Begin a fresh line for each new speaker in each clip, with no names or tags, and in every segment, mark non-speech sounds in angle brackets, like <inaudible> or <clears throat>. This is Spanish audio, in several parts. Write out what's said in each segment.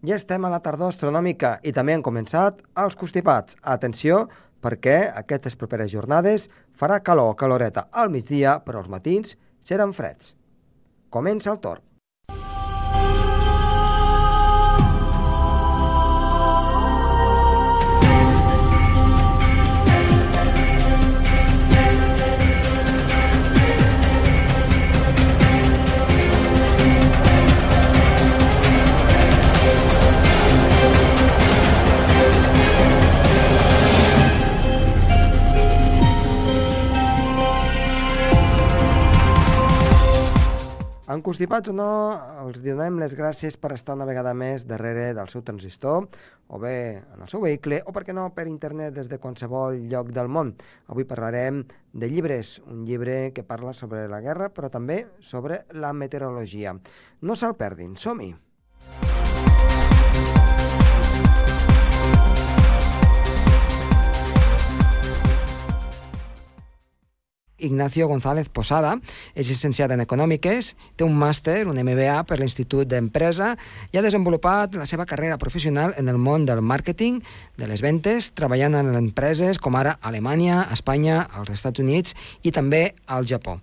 Ja estem a la tardor astronòmica i també han començat els constipats. Atenció, perquè aquestes properes jornades farà calor, caloreta al migdia, però els matins seran freds. Comença el torn. Constipats o no, els donem les gràcies per estar una vegada més darrere del seu transistor, o bé en el seu vehicle, o per què no per internet des de qualsevol lloc del món. Avui parlarem de llibres, un llibre que parla sobre la guerra, però també sobre la meteorologia. No se'l perdin, som-hi! Ignacio González Posada, és llicenciat en Econòmiques, té un màster, un MBA per l'Institut d'Empresa i ha desenvolupat la seva carrera professional en el món del màrqueting, de les ventes, treballant en empreses com ara Alemanya, Espanya, els Estats Units i també al Japó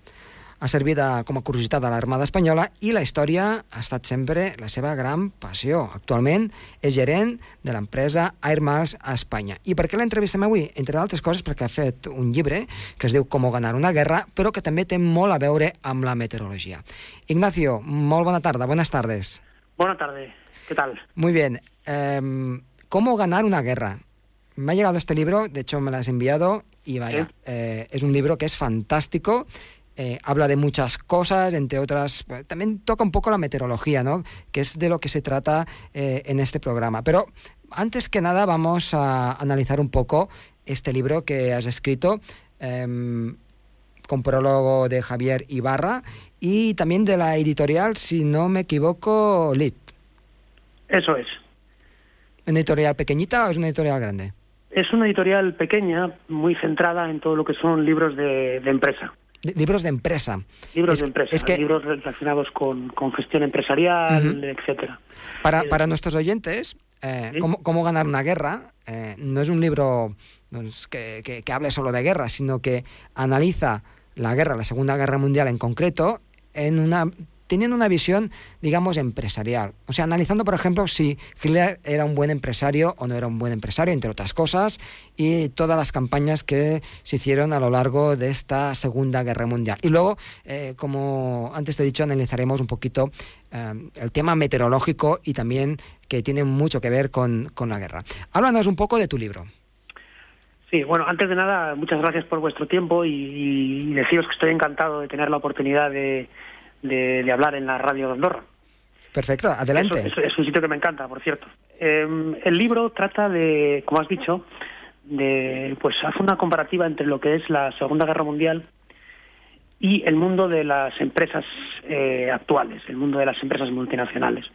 ha servit com a curiositat a l'Armada Espanyola i la història ha estat sempre la seva gran passió. Actualment és gerent de l'empresa Air Miles a Espanya. I per què l'entrevistem avui? Entre d'altres coses perquè ha fet un llibre que es diu Com ganar una guerra, però que també té molt a veure amb la meteorologia. Ignacio, molt bona tarda, buenas tardes.
Buena tarde, ¿qué tal?
Muy bien. Eh, ¿Cómo ganar una guerra? Me ha llegado este libro, de hecho me lo has enviado y vaya, eh, es un libro que es fantástico eh, habla de muchas cosas, entre otras, también toca un poco la meteorología, ¿no? Que es de lo que se trata eh, en este programa. Pero antes que nada vamos a analizar un poco este libro que has escrito. Em, con prólogo de Javier Ibarra y también de la editorial, si no me equivoco, Lit.
Eso es.
¿Una editorial pequeñita o es una editorial grande?
Es una editorial pequeña, muy centrada en todo lo que son libros de empresa
libros de empresa.
Libros de empresa, libros relacionados con, gestión empresarial, etcétera.
Para, eh, para nuestros oyentes, eh, cómo, ganar una guerra eh, no es un libro que, que, que, hable solo de guerra, sino que analiza la guerra, la Segunda Guerra Mundial en concreto, en una teniendo una visión, digamos, empresarial. O sea, analizando, por ejemplo, si Hitler era un buen empresario o no era un buen empresario, entre otras cosas, y todas las campañas que se hicieron a lo largo de esta Segunda Guerra Mundial. Y luego, eh, como antes te he dicho, analizaremos un poquito eh, el tema meteorológico y también que tiene mucho que ver con, la guerra. Háblanos un poco de tu libro.
Sí, bueno, antes de nada, muchas gracias por vuestro tiempo y deciros que estoy encantado de tener la oportunidad de, de, hablar en la radio de Andorra.
Perfecto, adelante.
Es, un sitio que me encanta, por cierto. Em, el libro trata de, como has dicho, de, pues hace una comparativa entre lo que es la Segunda Guerra Mundial y el mundo de las empresas eh, actuales, el mundo de las empresas multinacionales,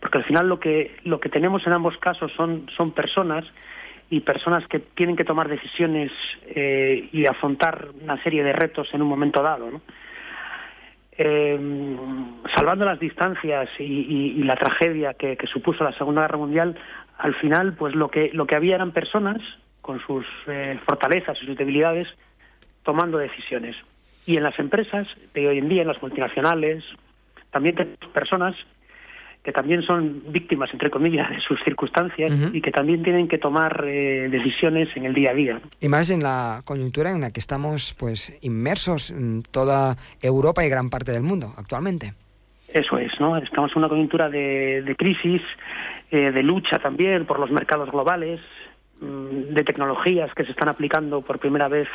porque al final lo que lo que tenemos en ambos casos son son personas y personas que tienen que tomar decisiones eh, y afrontar una serie de retos en un momento dado, ¿no? Eh, salvando las distancias y, la tragedia que, supuso la Segunda Guerra Mundial, al final, pues lo que lo que había eran personas con sus eh, fortalezas y sus debilidades tomando decisiones. Y en las empresas de hoy en día, en las multinacionales, también tenemos personas que también son víctimas, entre comillas, de sus circunstancias y que también tienen que tomar eh, decisiones en el día a día.
Y más en la coyuntura en la que estamos pues inmersos en toda Europa y gran parte del mundo actualmente.
Eso es, ¿no? Estamos en una coyuntura de, crisis, eh, de lucha también por los mercados globales, mm, de tecnologías que se están aplicando por primera vez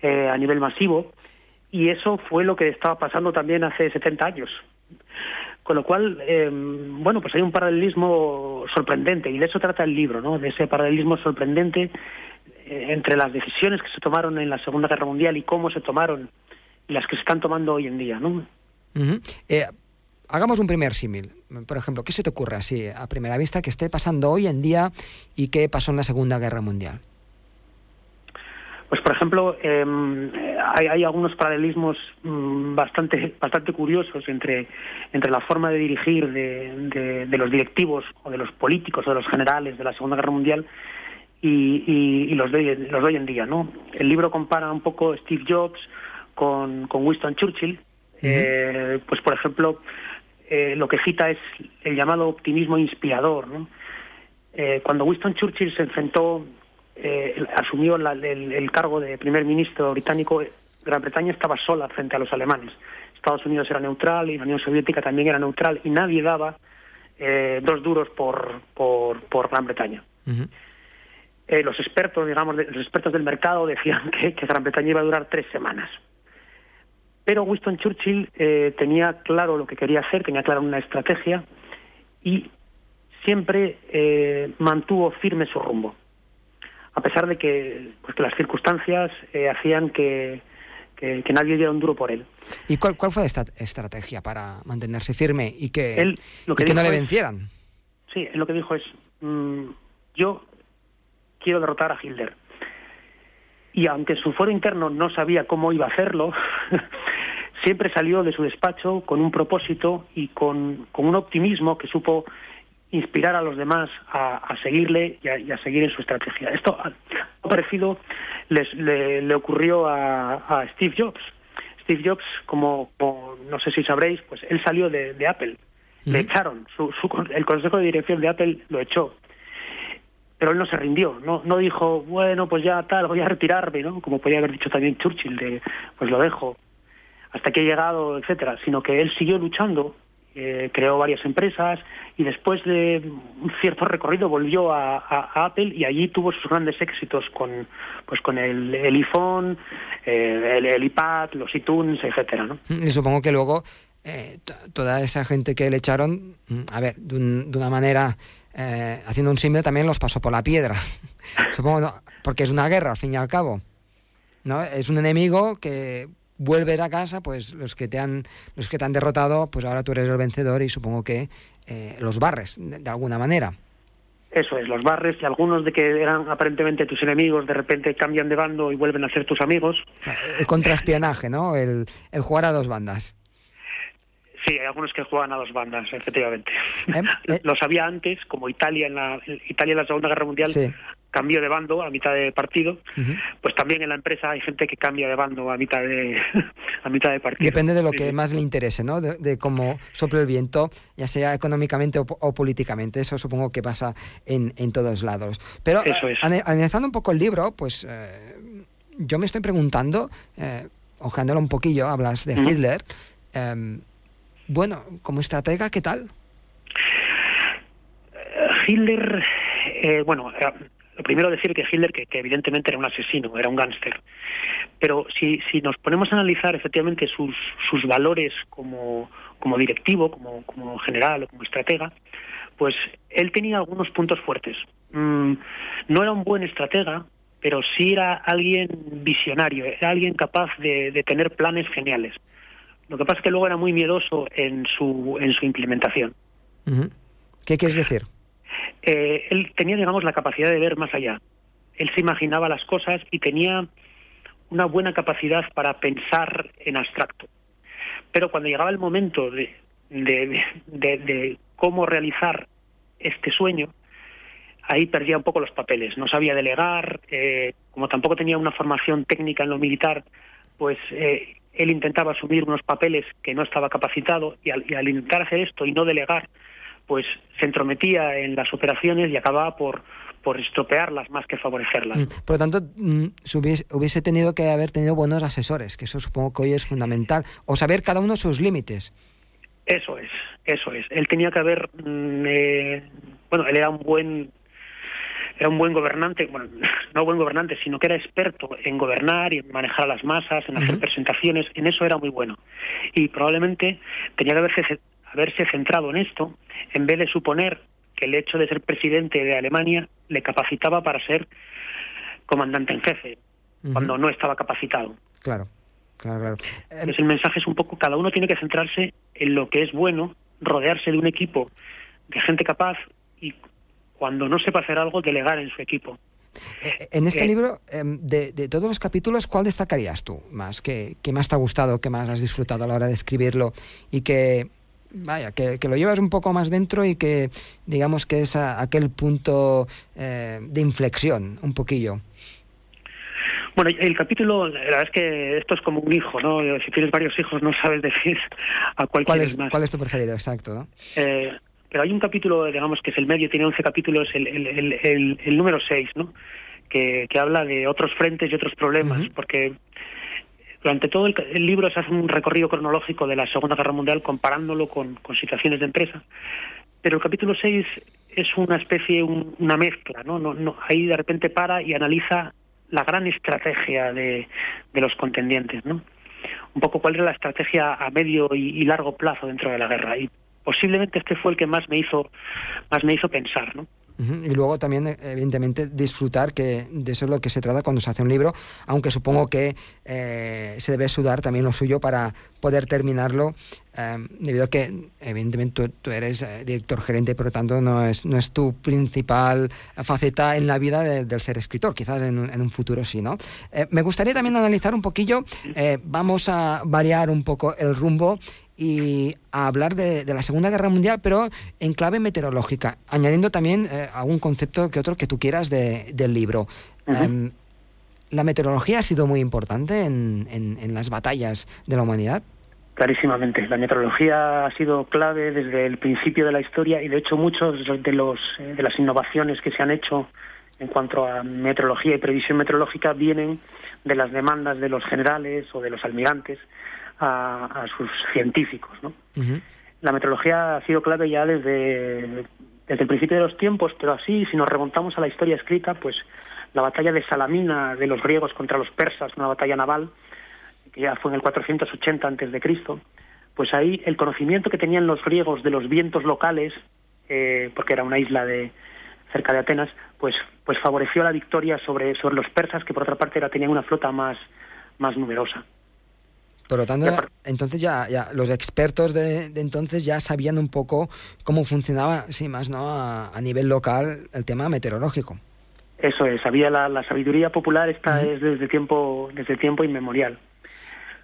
eh, a nivel masivo. Y eso fue lo que estaba pasando también hace 70 años. Con lo cual, eh, bueno, pues hay un paralelismo sorprendente y de eso trata el libro, ¿no? De ese paralelismo sorprendente eh, entre las decisiones que se tomaron en la Segunda Guerra Mundial y cómo se tomaron y las que se están tomando hoy en día, ¿no?
Eh, hagamos un primer símil. Por ejemplo, ¿qué se te ocurre así a primera vista que esté pasando hoy en día y qué pasó en la Segunda Guerra Mundial?
Pues, por ejemplo, em, hay, algunos paralelismos mm, bastante, bastante curiosos entre, entre la forma de dirigir de, de, los directivos o de los políticos o de los generales de la Segunda Guerra Mundial y, los, de, los de hoy en día. ¿no? El libro compara un poco Steve Jobs con, con Winston Churchill. Eh, pues, por ejemplo, eh, lo que cita es el llamado optimismo inspirador. ¿no? Eh, cuando Winston Churchill se enfrentó eh, asumió el, cargo de primer ministro británico, Gran Bretaña estaba sola frente a los alemanes. Estados Unidos era neutral y la Unión Soviética también era neutral y nadie daba eh, dos duros por, por, Gran Bretaña. Eh, los expertos, digamos, los expertos del mercado decían <laughs> que, Gran Bretaña iba a durar tres semanas. Pero Winston Churchill tenía claro lo que quería hacer, tenía clara una estrategia y siempre mantuvo firme su rumbo a pesar de que, pues, las circunstancias eh, hacían que, que, nadie diera un duro por él.
¿Y cuál, cuál fue esta estrategia para mantenerse firme y que, que, no le vencieran?
sí, lo que dijo es, mm, yo quiero derrotar a Hitler. Y aunque su foro interno no sabía cómo iba a hacerlo, <laughs> siempre salió de su despacho con un propósito y con, con un optimismo que supo inspirar a los demás a, seguirle y a, seguir en su estrategia. Esto ha parecido les, le, ocurrió a, Steve Jobs. Steve Jobs, como, no sé si sabréis, pues él salió de, Apple. Le echaron. Su, el consejo de dirección de Apple lo echó. Pero él no se rindió. No, no dijo, bueno, pues ya tal, voy a retirarme, ¿no? Como podía haber dicho también Churchill, de, pues lo dejo hasta que he llegado, etcétera, sino que él siguió luchando eh, creó varias empresas y después de un cierto recorrido volvió a, Apple y allí tuvo sus grandes éxitos con pues con el, iPhone, eh, el, iPad, los iTunes, etcétera, ¿no?
Y supongo que luego eh, toda esa gente que le echaron, mm, a ver, de, una manera haciendo un símbolo también los pasó por la piedra. <laughs> supongo, porque es una guerra al fin y al cabo. ¿no? Es un enemigo que vuelves a casa, pues los que te han, los que te han derrotado, pues ahora tú eres el vencedor y supongo que eh, los barres de, alguna manera.
Eso es, los barres y algunos de que eran aparentemente tus enemigos de repente cambian de bando y vuelven a ser tus amigos.
El contraespionaje, ¿no? El, el jugar a dos bandas.
Sí, hay algunos que juegan a dos bandas, efectivamente. <laughs> ¿Eh? ¿Eh? Lo sabía antes, como Italia en la Italia en la Segunda Guerra Mundial cambió de bando a mitad de partido, pues también en la empresa hay gente que cambia de bando a mitad de <laughs> a mitad de partido.
Depende de lo que más le interese, ¿no? De, cómo sople el viento, ya sea económicamente o, políticamente. Eso supongo que pasa en, en todos lados. Pero analizando un poco el libro, pues eh, yo me estoy preguntando, eh, ojeándolo un poquillo, hablas de Hitler. Em, bueno, como estratega, ¿qué tal?
Hitler, eh, bueno, lo primero decir que Hitler, que, evidentemente era un asesino, era un gángster. Pero si, si nos ponemos a analizar efectivamente sus, sus valores como, como directivo, como, como general o como estratega, pues él tenía algunos puntos fuertes. Mm, no era un buen estratega, pero sí era alguien visionario, era alguien capaz de, de, tener planes geniales. Lo que pasa es que luego era muy miedoso en su, en su implementación.
¿Qué quieres decir?
Eh, él tenía, digamos, la capacidad de ver más allá. Él se imaginaba las cosas y tenía una buena capacidad para pensar en abstracto. Pero cuando llegaba el momento de, de, cómo realizar este sueño, ahí perdía un poco los papeles. No sabía delegar, eh, como tampoco tenía una formación técnica en lo militar, pues eh, él intentaba asumir unos papeles que no estaba capacitado y al, y al intentar hacer esto y no delegar, pues se entrometía en las operaciones y acababa por, por estropearlas más que favorecerlas. Mm,
por lo tanto, mm, hubiese, tenido que haber tenido buenos asesores, que eso supongo que hoy es fundamental, o saber cada uno sus límites.
Eso es, eso es. Él tenía que haber, mm, eh, bueno, él era un buen, era un buen gobernante, bueno, <laughs> no buen gobernante, sino que era experto en gobernar y en manejar a las masas, en hacer presentaciones, en eso era muy bueno. Y probablemente tenía que haberse haberse centrado en esto, en vez de suponer que el hecho de ser presidente de Alemania le capacitaba para ser comandante en jefe, cuando no estaba capacitado.
Claro, claro, claro.
el mensaje es un poco, cada uno tiene que centrarse en lo que es bueno, rodearse de un equipo de gente capaz y cuando no sepa hacer algo, delegar en su equipo.
Eh, en este libro, em, de, todos los capítulos, ¿cuál destacarías tú más? ¿Qué, más te ha gustado, qué más has disfrutado a la hora de escribirlo? Y que, vaya, que, lo llevas un poco más dentro y que, digamos, que es aquel punto eh, de inflexión, un poquillo.
Bueno, el capítulo, la verdad es que esto es como un hijo, ¿no? Si tienes varios hijos no sabes <laughs> decir a cuál,
¿Cuál
es
más. ¿Cuál es tu preferido? Exacto, ¿no?
Eh, pero hay un capítulo, digamos, que es el medio, tiene 11 capítulos, el, el, el, número 6, ¿no? Que, que, habla de otros frentes y otros problemas, porque durante todo el, libro se hace un recorrido cronológico de la Segunda Guerra Mundial comparándolo con, situaciones de empresa. Pero el capítulo 6 es una especie, una mezcla, ¿no? No, ¿no? Ahí de repente para y analiza la gran estrategia de, de los contendientes, ¿no? Un poco cuál era la estrategia a medio y, y largo plazo dentro de la guerra. Y posiblemente este fue el que más me hizo más me hizo pensar, ¿no?
Y luego también, evidentemente, disfrutar, que de eso es lo que se trata cuando se hace un libro, aunque supongo que eh, se debe sudar también lo suyo para poder terminarlo, eh, debido a que, evidentemente, tú, eres eh, director gerente, por lo tanto, no es, no es tu principal faceta en la vida del ser escritor, quizás en en un futuro sí, ¿no? me gustaría también analizar un poquillo, vamos a variar un poco el rumbo y a hablar de, la Segunda Guerra Mundial, pero en clave meteorológica, añadiendo también eh, algún concepto que otro que tú quieras del libro. Em, ¿La meteorología ha sido muy importante en, en, las batallas de la humanidad?
Clarísimamente. La meteorología ha sido clave desde el principio de la historia y, de hecho, muchos de, los, eh, de las innovaciones que se han hecho en cuanto a meteorología y previsión meteorológica vienen de las demandas de los generales o de los almirantes a, sus científicos. ¿no? La meteorología ha sido clave ya desde, desde el principio de los tiempos, pero así, si nos remontamos a la historia escrita, pues la batalla de Salamina de los griegos contra los persas, una batalla naval, que ya fue en el 480 antes de Cristo, pues ahí el conocimiento que tenían los griegos de los vientos locales, eh, porque era una isla de cerca de Atenas, pues pues favoreció la victoria sobre sobre los persas, que por otra parte era, tenían una flota más más numerosa.
Por lo tanto, entonces ya, ya los expertos de, entonces ya sabían un poco cómo funcionaba, sí, más no a, nivel local, el tema meteorológico.
Eso es, había la, sabiduría popular, esta es desde tiempo, desde tiempo inmemorial.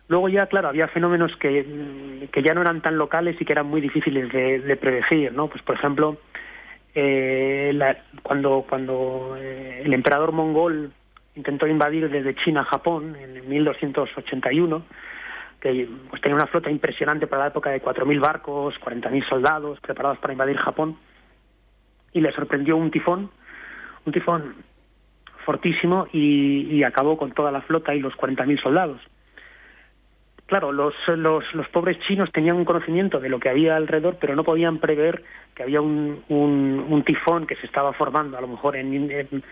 Luego ya, claro, había fenómenos que, que ya no eran tan locales y que eran muy difíciles de, predecir, ¿no? Pues, por ejemplo, eh, cuando, cuando eh, el emperador mongol intentó invadir desde China a Japón en 1281, que pues, tenía una flota impresionante para la época de 4.000 barcos, 40.000 soldados preparados para invadir Japón, y le sorprendió un tifón, un tifón fortísimo y, acabó con toda la flota y los 40.000 soldados. Claro, los, los, los, pobres chinos tenían un conocimiento de lo que había alrededor, pero no podían prever que había un, un, tifón que se estaba formando, a lo mejor en,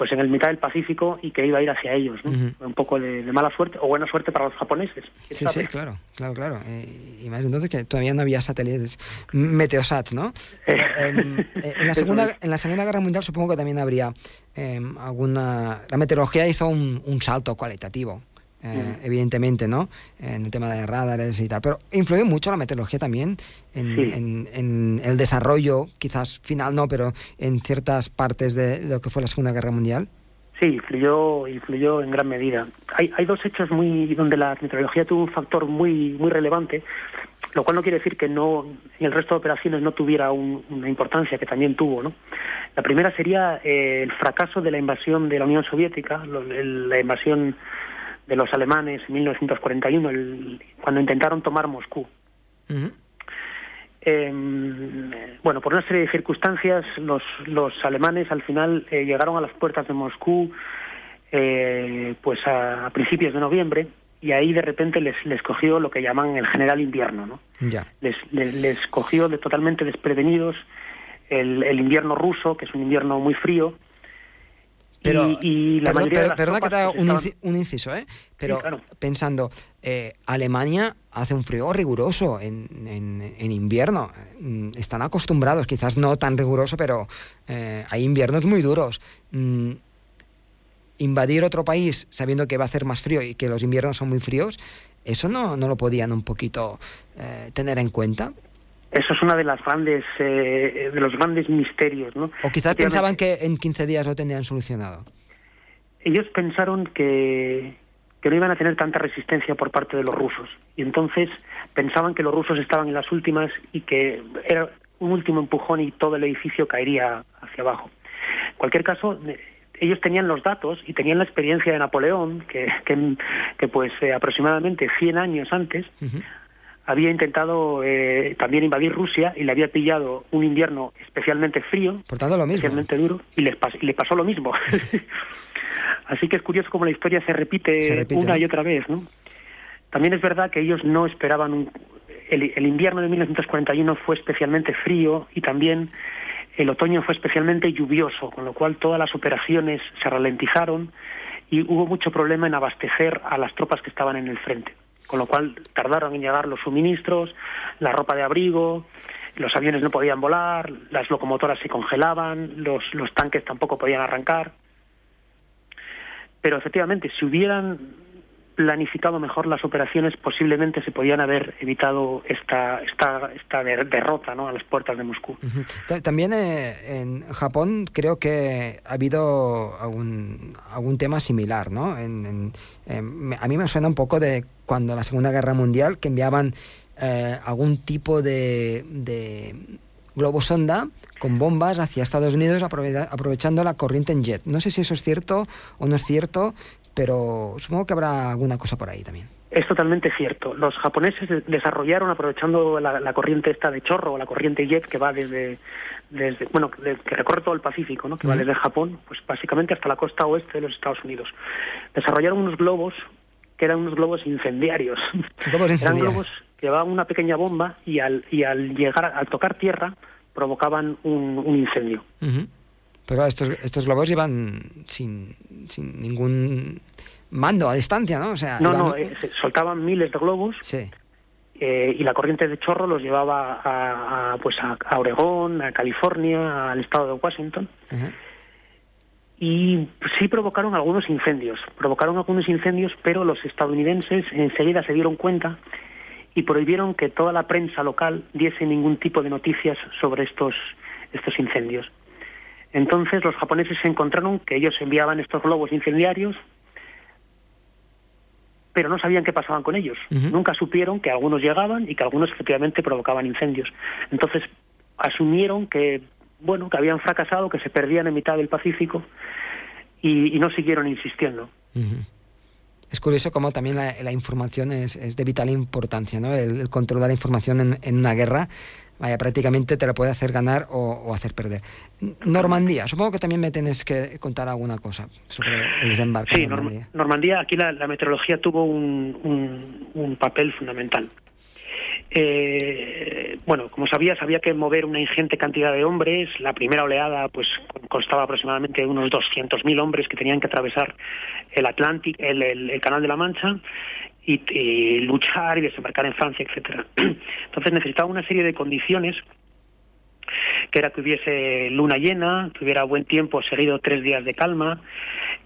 pues en el mitad del Pacífico y que iba a ir hacia ellos, Un poco de, mala suerte o buena suerte para los japoneses.
Sí, sí, claro, claro, claro. Eh, y más entonces que todavía no había satélites meteosats, ¿no? <laughs> Em, eh, en, la segunda, en la Segunda Guerra Mundial supongo que también habría em, alguna... La meteorología hizo un, un salto cualitativo. Eh, evidentemente, ¿no? En el tema de radares y tal. Pero influye mucho la meteorología también en, el desarrollo, quizás final no, pero en ciertas partes de, lo que fue la Segunda Guerra Mundial.
Sí, influyó, influyó en gran medida. Hay, hay dos hechos muy donde la meteorología tuvo un factor muy, muy relevante, lo cual no quiere decir que no en el resto de operaciones no tuviera una importancia que también tuvo, ¿no? La primera sería eh, el fracaso de la invasión de la Unión Soviética, la invasión de los alemanes en 1941, cuando intentaron tomar Moscú. Em, bueno, por una serie de circunstancias, los, los alemanes al final eh, llegaron a las puertas de Moscú eh, pues a, principios de noviembre y ahí de repente les, les cogió lo que llaman el general invierno, ¿no?
Ya.
Les, les, cogió de totalmente desprevenidos el, el invierno ruso, que es un invierno muy frío,
pero, y, la perdón, que te haga un, inciso, ¿eh? Pero pensando, eh, Alemania hace un frío riguroso en, en, invierno. Mm, están acostumbrados, quizás no tan riguroso, pero eh, hay inviernos muy duros. Mm, invadir otro país sabiendo que va a hacer más frío y que los inviernos son muy fríos, ¿eso no, no lo podían un poquito eh, tener en cuenta?
Eso es una de las grandes, eh, de los grandes misterios, ¿no?
O quizás pensaban que en 15 días lo tendrían solucionado.
ellos pensaron que, que no iban a tener tanta resistencia por parte de los rusos. Y entonces pensaban que los rusos estaban en las últimas y que era un último empujón y todo el edificio caería hacia abajo. En cualquier caso, ellos tenían los datos y tenían la experiencia de Napoleón, que, que, pues eh, aproximadamente 100 años antes había intentado eh, también invadir Rusia y le había pillado un invierno especialmente frío,
Por lo mismo.
especialmente duro, y les, y pasó lo mismo. <laughs> Así que es curioso cómo la historia se repite, una y otra vez, ¿no? También es verdad que ellos no esperaban un... El, el invierno de 1941 fue especialmente frío y también el otoño fue especialmente lluvioso, con lo cual todas las operaciones se ralentizaron y hubo mucho problema en abastecer a las tropas que estaban en el frente, con lo cual tardaron en llegar los suministros, la ropa de abrigo, los aviones no podían volar, las locomotoras se congelaban, los, los tanques tampoco podían arrancar. Pero efectivamente, si hubieran planificado mejor las operaciones, posiblemente se podían haber evitado esta, esta, esta derrota ¿no? a las puertas de Moscú.
También eh, en Japón creo que ha habido algún, algún tema similar. ¿no? En, a mí me suena un poco de cuando la Segunda Guerra Mundial, que enviaban eh, algún tipo de, de globo sonda con bombas hacia Estados Unidos aprovechando la corriente en jet. No sé si eso es cierto o no es cierto, pero supongo que habrá alguna cosa por ahí también.
Es totalmente cierto. Los japoneses desarrollaron, aprovechando la, corriente esta de chorro, o la corriente jet que va desde, desde bueno, que recorre todo el Pacífico, ¿no? que va desde Japón, pues básicamente hasta la costa oeste de los Estados Unidos. Desarrollaron unos globos que eran unos globos incendiarios. eran globos que llevaban una pequeña bomba y al, y al llegar, al tocar tierra, provocaban un, incendio.
Pero estos, estos globos iban sin, sin ningún mando a distancia, ¿no? O sea,
no, no, eh, soltaban miles de globos. Sí. Eh, y la corriente de chorro los llevaba a, pues a, Oregón, a California, al estado de Washington. Y sí provocaron algunos incendios, provocaron algunos incendios, pero los estadounidenses enseguida se dieron cuenta y prohibieron que toda la prensa local diese ningún tipo de noticias sobre estos, estos incendios. Entonces los japoneses se encontraron que ellos enviaban estos globos incendiarios, pero no sabían qué pasaban con ellos. Nunca supieron que algunos llegaban y que algunos efectivamente provocaban incendios. Entonces asumieron que bueno que habían fracasado, que se perdían en mitad del Pacífico y, no siguieron insistiendo.
Es curioso cómo también la, información es, de vital importancia, ¿no? El, control de la información en, en una guerra vaya, prácticamente te la puede hacer ganar o, hacer perder. Normandía, supongo que también me tienes que contar alguna cosa sobre el desembarco.
Sí, Normandía. Normandía, aquí la, meteorología tuvo un, papel fundamental. Eh, bueno, como sabías, había que mover una ingente cantidad de hombres. La primera oleada, pues, constaba aproximadamente de unos 200.000 hombres que tenían que atravesar el Atlántico, el Canal de la Mancha y, luchar y desembarcar en Francia, etcétera. <clears throat> Entonces necesitaba una serie de condiciones que era que hubiese luna llena, que hubiera buen tiempo seguido tres días de calma,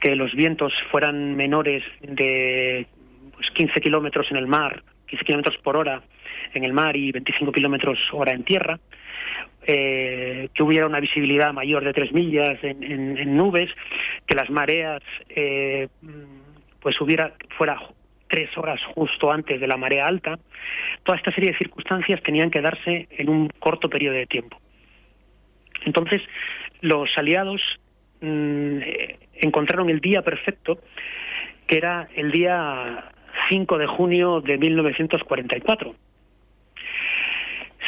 que los vientos fueran menores de pues, 15 kilómetros en el mar, 15 kilómetros por hora en el mar y 25 kilómetros hora en tierra, eh, que hubiera una visibilidad mayor de tres millas en, nubes, que las mareas eh, pues hubiera fuera tres horas justo antes de la marea alta. Toda esta serie de circunstancias tenían que darse en un corto periodo de tiempo. Entonces, los aliados mm, encontraron el día perfecto, que era el día 5 de junio de 1944.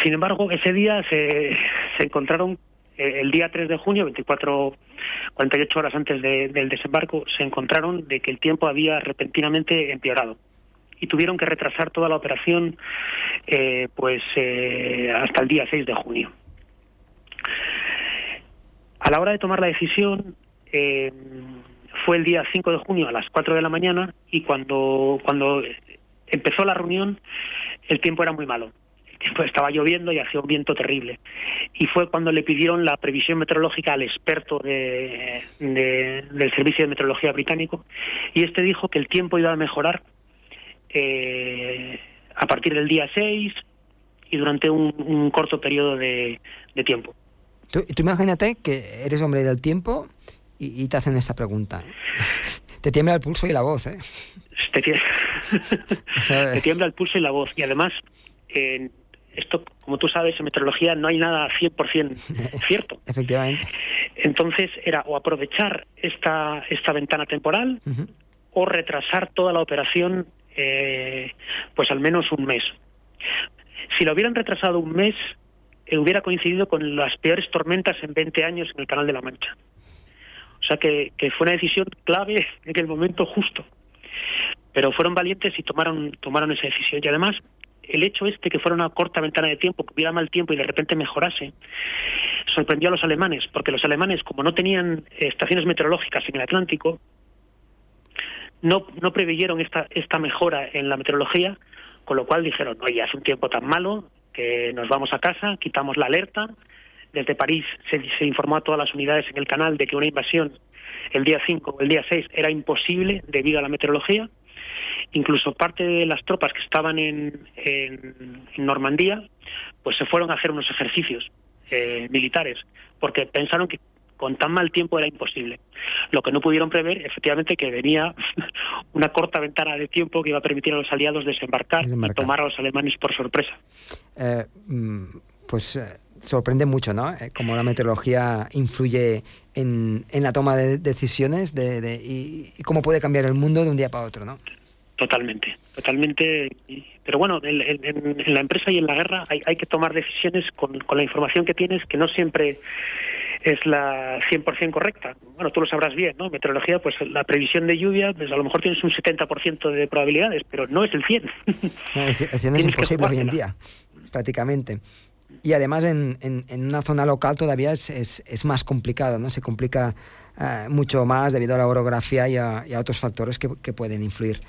Sin embargo, ese día se, se encontraron eh, el día 3 de junio, 24, 48 horas antes del desembarco, se encontraron de que el tiempo había repentinamente empeorado y tuvieron que retrasar toda la operación eh, pues eh, hasta el día 6 de junio. A la hora de tomar la decisión fue el día 5 de junio a las 4 de la mañana y cuando, cuando empezó la reunión el tiempo era muy malo <laughs> pues estaba lloviendo y hacía un viento terrible. Y fue cuando le pidieron la previsión meteorológica al experto de, del Servicio de Meteorología británico y este dijo que el tiempo iba a mejorar eh, a partir del día 6 y durante un, corto periodo de, tiempo.
Tú, imagínate que eres hombre del tiempo y, te hacen esta pregunta. <laughs> Te tiembla el pulso y la voz, ¿eh?
Te, <laughs> te tiembla el pulso y la voz. Y además, en esto, como tú sabes, en meteorología no hay nada 100% <laughs> cierto.
Efectivamente.
Entonces era o aprovechar esta, esta ventana temporal o retrasar toda la operación eh, pues al menos un mes. Si lo hubieran retrasado un mes, eh, hubiera coincidido con las peores tormentas en 20 años en el Canal de la Mancha. O sea que, que fue una decisión clave en el momento justo. Pero fueron valientes y tomaron, tomaron esa decisión. Y además, el hecho este que fuera una corta ventana de tiempo, que hubiera mal tiempo y de repente mejorase, sorprendió a los alemanes, porque los alemanes, como no tenían estaciones meteorológicas en el Atlántico, no, no preveyeron esta, esta mejora en la meteorología, con lo cual dijeron, oye, hace un tiempo tan malo que nos vamos a casa, quitamos la alerta. Desde París se, se informó a todas las unidades en el canal de que una invasión el día 5 o el día 6 era imposible debido a la meteorología Incluso parte de las tropas que estaban en, en, Normandía, pues se fueron a hacer unos ejercicios eh, militares, porque pensaron que con tan mal tiempo era imposible. Lo que no pudieron prever, efectivamente, que venía <laughs> una corta ventana de tiempo que iba a permitir a los aliados desembarcar, y tomar a los alemanes por sorpresa.
Eh, mm, pues eh, sorprende mucho, ¿no? Eh, cómo la meteorología influye en, en la toma de decisiones de, de, y, y, cómo puede cambiar el mundo de un día para otro, ¿no?
Totalmente, totalmente. Pero bueno, en, en, en la empresa y en la guerra hay, hay que tomar decisiones con, con, la información que tienes, que no siempre es la 100% correcta. Bueno, tú lo sabrás bien, ¿no? Meteorología, pues la previsión de lluvia, pues a lo mejor tienes un 70% de probabilidades, pero no es el 100.
No, el 100 es imposible hoy en día, prácticamente. Y además en, en, en, una zona local todavía es, es, es más complicado, ¿no? Se complica eh, mucho más debido a la orografía y a, y a otros factores que, que pueden influir.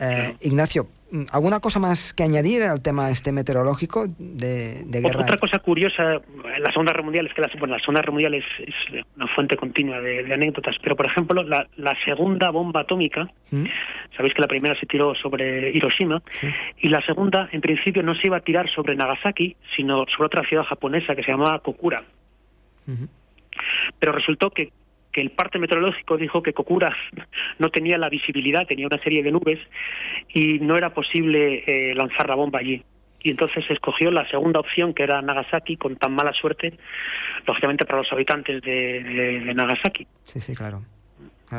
Eh, Ignacio, ¿alguna cosa más que añadir al tema este meteorológico de, de guerra?
Otra cosa curiosa, en la Segunda Guerra Mundial, es que la, bueno, la Segunda Guerra Mundial es, es una fuente continua de, de, anécdotas, pero por ejemplo, la, la segunda bomba atómica, ¿Mm? sabéis que la primera se tiró sobre Hiroshima, ¿Sí? y la segunda, en principio, no se iba a tirar sobre Nagasaki, sino sobre otra ciudad japonesa que se llamaba Kokura. Uh -huh. Pero resultó que que el parte meteorológico dijo que Kokura no tenía la visibilidad, tenía una serie de nubes y no era posible eh, lanzar la bomba allí. Y entonces escogió la segunda opción, que era Nagasaki, con tan mala suerte, lógicamente para los habitantes de, de, de Nagasaki.
Sí, sí, claro.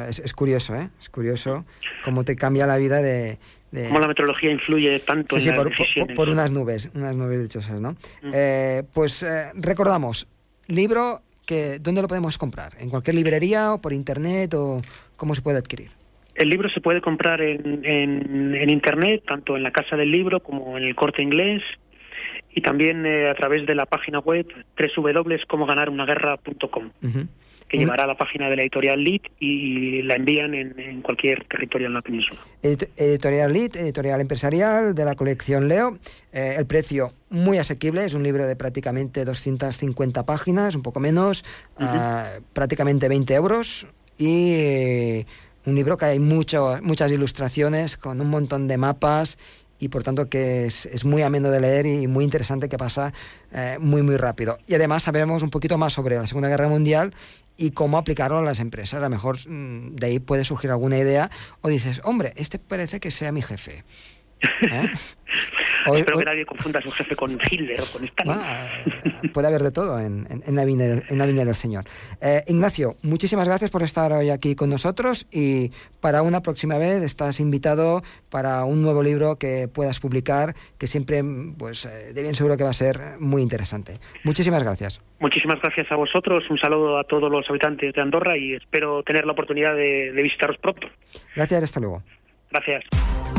Es, es, curioso, ¿eh? Es curioso cómo te cambia la vida de... de...
Cómo la meteorología influye tanto
sí,
en
sí, por, por, por, unas nubes, unas nubes dichosas, ¿no? Mm. Eh, pues eh, recordamos, libro ¿dónde lo podemos comprar? ¿En cualquier librería o por internet o cómo se puede adquirir?
El libro se puede comprar en internet, tanto en la Casa del Libro como en el Corte Inglés y también eh, a través de la página web www.comoganarunaguerra.com, uh -huh. que uh -huh. llevará a la página de la editorial Lit y la envían en, en cualquier territorio en la península.
Ed editorial Lit, editorial empresarial de la colección Leo. Eh, el precio muy asequible, es un libro de prácticamente 250 páginas, un poco menos, uh -huh. uh, prácticamente 20 euros y... Eh, un libro que hay mucho, muchas ilustraciones con un montón de mapas y por tanto que es, es, muy ameno de leer y muy interesante que pasa eh, muy muy rápido. Y además sabemos un poquito más sobre la Segunda Guerra Mundial y cómo aplicarlo a las empresas. A lo mejor mmm, de ahí puede surgir alguna idea o dices, hombre, este parece que sea mi jefe. <laughs>
Hoy, Espero hoy... que nadie confunda a su jefe con Hitler o con Stalin.
Ah, puede haber de todo en, en, en, la, viña, en la viña del Señor. Eh, Ignacio, muchísimas gracias por estar hoy aquí con nosotros y para una próxima vez estás invitado para un nuevo libro que puedas publicar, que siempre, pues, eh, de bien seguro que va a ser muy interesante. Muchísimas gracias.
Muchísimas gracias a vosotros, un saludo a todos los habitantes de Andorra y espero tener la oportunidad de, de visitaros pronto.
Gracias, hasta luego.
Gracias.